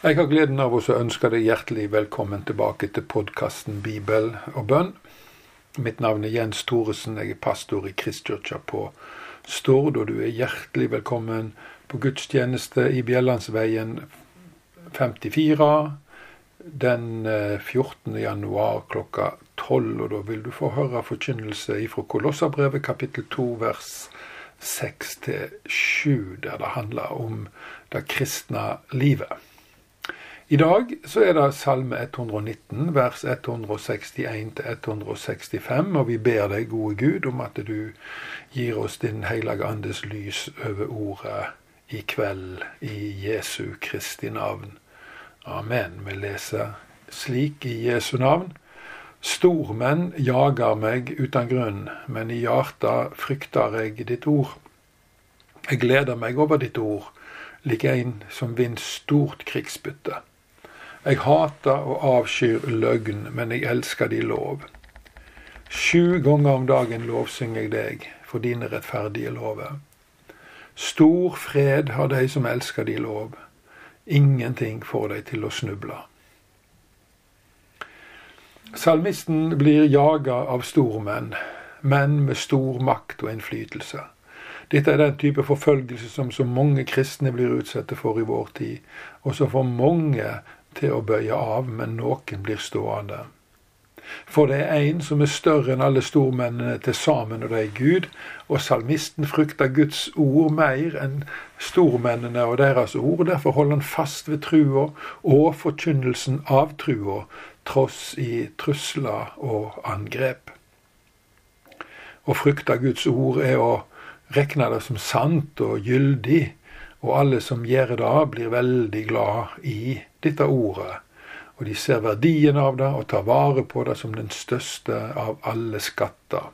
Jeg har gleden av å ønske deg hjertelig velkommen tilbake til podkasten Bibel og bønn. Mitt navn er Jens Thoresen, jeg er pastor i Kristkirka på Stord, og du er hjertelig velkommen på gudstjeneste i Bjellandsveien 54 den 14. Eh, januar klokka 12. Og da vil du få høre forkynnelse fra Kolossabrevet kapittel 2 vers 6-7, der det handler om det kristne livet. I dag så er det Salme 119, vers 161-165, og vi ber deg, gode Gud, om at du gir oss din hellige andes lys over ordet i kveld, i Jesu Kristi navn. Amen. Vi leser slik i Jesu navn. Stormenn jager meg uten grunn, men i hjertet frykter jeg ditt ord. Jeg gleder meg over ditt ord, lik en som vinner stort krigsbytte. Jeg hater og avskyr løgn, men jeg elsker de lov. Sju ganger om dagen lovsynger jeg deg for dine rettferdige lover. Stor fred har de som elsker de lov. Ingenting får de til å snuble. Salmisten blir jaga av stormenn, menn med stor makt og innflytelse. Dette er den type forfølgelse som så mange kristne blir utsatte for i vår tid, og som for mange til å bøye av, men noen blir stående. For det er en som er større enn alle stormennene til sammen, og det er Gud. Og salmisten frykter Guds ord mer enn stormennene og deres ord. Derfor holder han fast ved trua og forkynnelsen av trua, tross i trusler og angrep. Å frykte Guds ord er å regne det som sant og gyldig, og alle som gjør det, blir veldig glad i dette ordet. Og de ser verdien av det og tar vare på det som den største av alle skatter.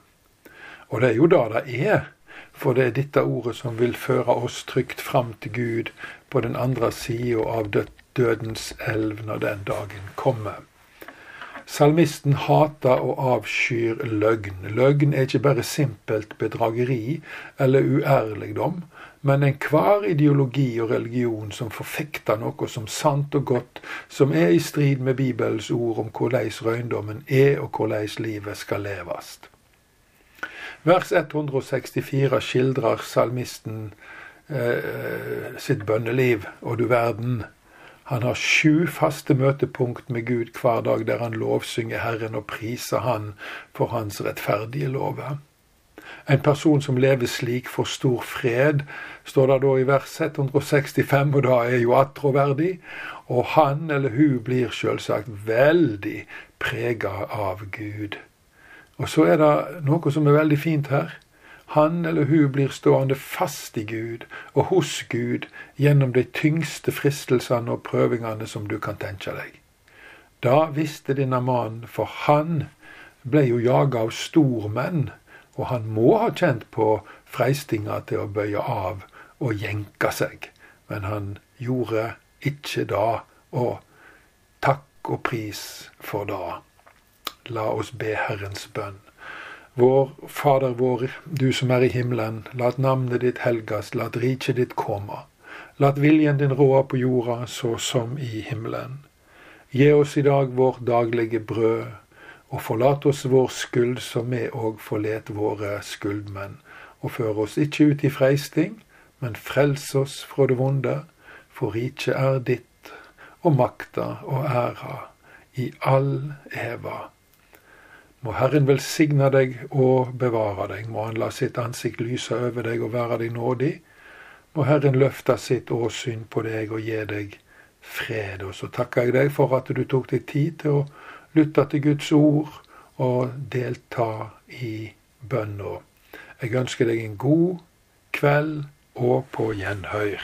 Og det er jo det det er, for det er dette ordet som vil føre oss trygt fram til Gud på den andre sida av dødens elv når den dagen kommer. Salmisten hater og avskyr løgn. Løgn er ikke bare simpelt bedrageri eller uærligdom, men enhver ideologi og religion som forfekter noe som sant og godt, som er i strid med Bibelens ord om hvordan røyndommen er og hvordan livet skal leves. Vers 164 skildrer salmisten eh, sitt bønneliv, og du verden. Han har sju faste møtepunkt med Gud hver dag der han lovsynger Herren og priser Han for Hans rettferdige lover. En person som lever slik, får stor fred, står det da i vers 165, og da er jo attråverdig. Og han eller hun blir selvsagt veldig prega av Gud. Og så er det noe som er veldig fint her. Han eller hun blir stående fast i Gud og hos Gud gjennom de tyngste fristelsene og prøvingene som du kan tenke deg. Da visste denne mannen, for han ble jo jaga av stormenn og han må ha kjent på freistinga til å bøye av og jenke seg. Men han gjorde ikke det, og takk og pris for det. La oss be Herrens bønn. Vår Fader vår, du som er i himmelen. Lat navnet ditt helgas, lat riket ditt komme. Lat viljen din råde på jorda så som i himmelen. Gi oss i dag vårt daglige brød og forlat oss vår skyld, som vi òg forlet våre skyldmenn. Og før oss ikke ut i freisting, men frels oss fra det vonde. For riket er ditt, og makta og æra, i all eva. Må Herren velsigne deg og bevare deg. Må Han la sitt ansikt lyse over deg og være deg nådig. Må Herren løfte sitt åsyn på deg og gi deg fred. Og så takker jeg deg for at du tok deg tid til å lytte til Guds ord og delta i bønna. Jeg ønsker deg en god kveld og på gjenhør.